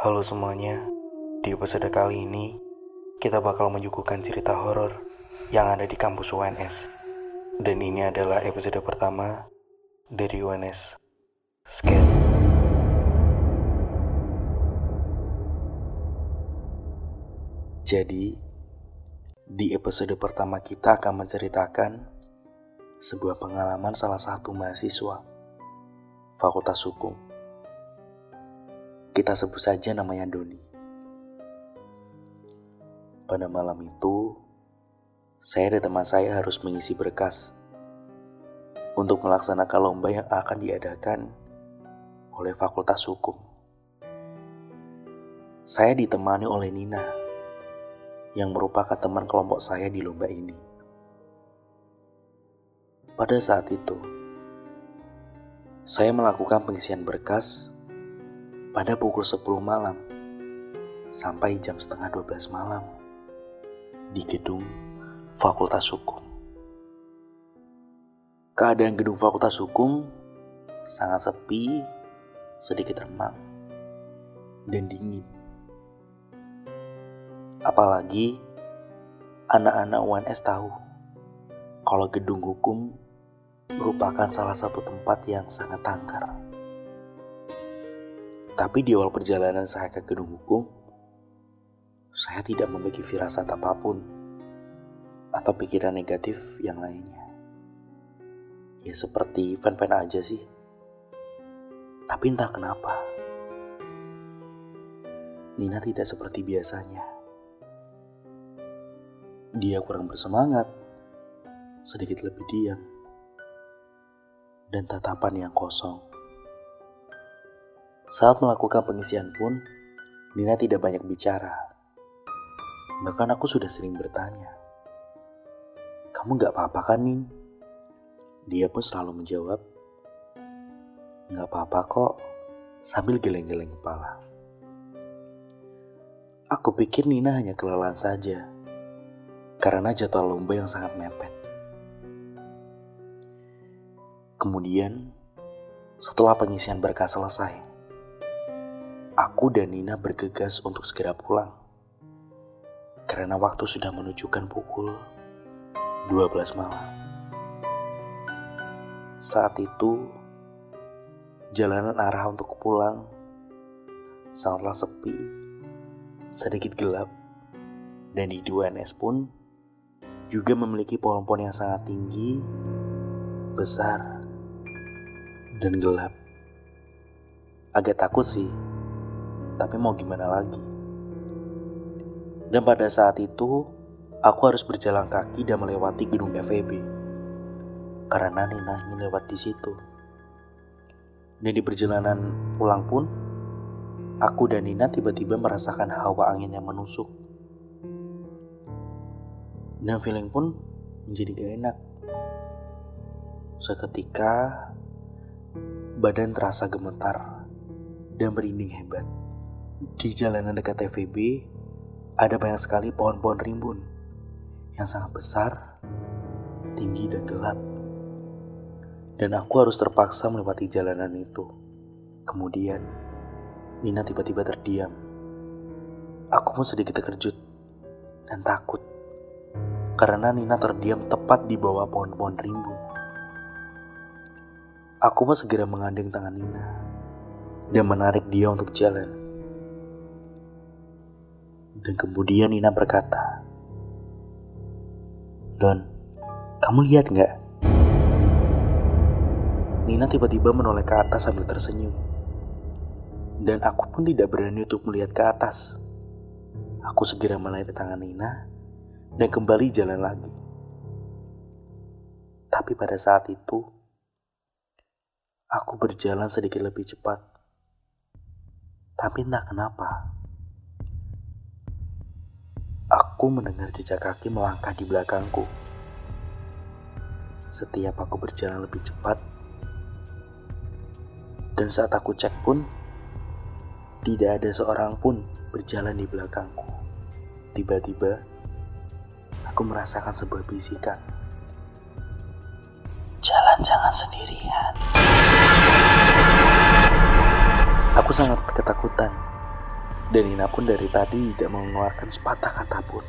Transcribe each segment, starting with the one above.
Halo semuanya, di episode kali ini kita bakal menyuguhkan cerita horor yang ada di kampus UNS. Dan ini adalah episode pertama dari UNS Scan. Jadi, di episode pertama kita akan menceritakan sebuah pengalaman salah satu mahasiswa Fakultas Hukum. Kita sebut saja namanya Doni. Pada malam itu, saya dan teman saya harus mengisi berkas untuk melaksanakan lomba yang akan diadakan oleh Fakultas Hukum. Saya ditemani oleh Nina, yang merupakan teman kelompok saya di lomba ini. Pada saat itu, saya melakukan pengisian berkas pada pukul 10 malam sampai jam setengah 12 malam di gedung Fakultas Hukum. Keadaan gedung Fakultas Hukum sangat sepi, sedikit remang, dan dingin. Apalagi anak-anak UNS tahu kalau gedung hukum merupakan salah satu tempat yang sangat tangkar. Tapi di awal perjalanan saya ke gedung hukum, saya tidak memiliki firasat apa pun atau pikiran negatif yang lainnya. Ya seperti fan-fan aja sih. Tapi entah kenapa, Nina tidak seperti biasanya. Dia kurang bersemangat, sedikit lebih diam, dan tatapan yang kosong. Saat melakukan pengisian pun, Nina tidak banyak bicara. Bahkan aku sudah sering bertanya, Kamu gak apa-apa kan, Nin? Dia pun selalu menjawab, Gak apa-apa kok, sambil geleng-geleng kepala. Aku pikir Nina hanya kelelahan saja, karena jadwal lomba yang sangat mepet. Kemudian, setelah pengisian berkas selesai, aku dan Nina bergegas untuk segera pulang. Karena waktu sudah menunjukkan pukul 12 malam. Saat itu, jalanan arah untuk pulang sangatlah sepi, sedikit gelap, dan di 2NS pun juga memiliki pohon-pohon yang sangat tinggi, besar, dan gelap. Agak takut sih, tapi mau gimana lagi? Dan pada saat itu, aku harus berjalan kaki dan melewati gedung FEB. Karena Nina ingin lewat di situ. Dan di perjalanan pulang pun, aku dan Nina tiba-tiba merasakan hawa angin yang menusuk. Dan feeling pun menjadi gak enak. Seketika, badan terasa gemetar dan merinding hebat. Di jalanan dekat TVB, ada banyak sekali pohon-pohon rimbun yang sangat besar, tinggi, dan gelap. Dan aku harus terpaksa melewati jalanan itu. Kemudian, Nina tiba-tiba terdiam. Aku pun sedikit terkejut dan takut karena Nina terdiam tepat di bawah pohon-pohon rimbun. Aku pun segera mengandeng tangan Nina dan menarik dia untuk jalan. Dan kemudian Nina berkata, Don, kamu lihat nggak? Nina tiba-tiba menoleh ke atas sambil tersenyum. Dan aku pun tidak berani untuk melihat ke atas. Aku segera menarik tangan Nina dan kembali jalan lagi. Tapi pada saat itu, aku berjalan sedikit lebih cepat. Tapi entah kenapa, Aku mendengar jejak kaki melangkah di belakangku. Setiap aku berjalan lebih cepat, dan saat aku cek pun, tidak ada seorang pun berjalan di belakangku. Tiba-tiba, aku merasakan sebuah bisikan. Jalan jangan sendirian. Aku sangat ketakutan Dan Nina pun dari tadi tidak mengeluarkan sepatah kata pun.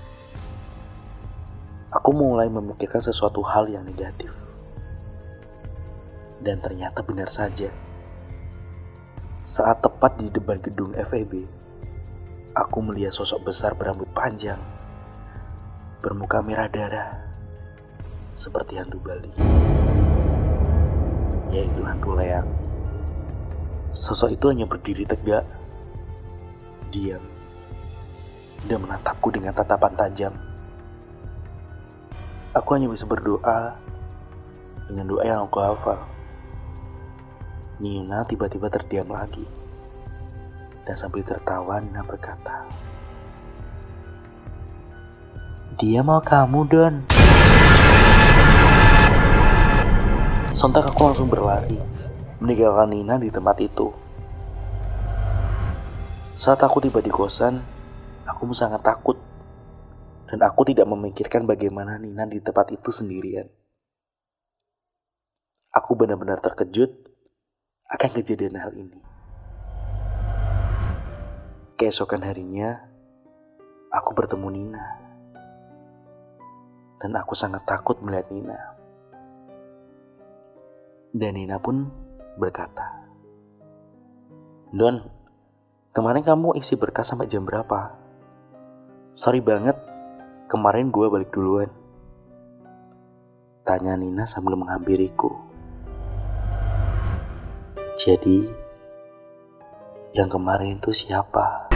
Aku mulai memikirkan sesuatu hal yang negatif. Dan ternyata benar saja. Saat tepat di depan gedung FEB, aku melihat sosok besar berambut panjang, bermuka merah darah, seperti hantu Bali. Yaitu hantu leang. Sosok itu hanya berdiri tegak, diam, dan menatapku dengan tatapan tajam. Aku hanya bisa berdoa dengan doa yang aku hafal. Nina tiba-tiba terdiam lagi. Dan sambil tertawa Nina berkata, Dia mau kamu, Don. Sontak aku langsung berlari, meninggalkan Nina di tempat itu. Saat aku tiba di kosan, aku sangat takut dan aku tidak memikirkan bagaimana Nina di tempat itu sendirian. Aku benar-benar terkejut akan kejadian hal ini. Keesokan harinya, aku bertemu Nina. Dan aku sangat takut melihat Nina. Dan Nina pun berkata, Don, kemarin kamu isi berkas sampai jam berapa? Sorry banget, kemarin gue balik duluan. Tanya Nina sambil menghampiriku. Jadi, yang kemarin itu siapa?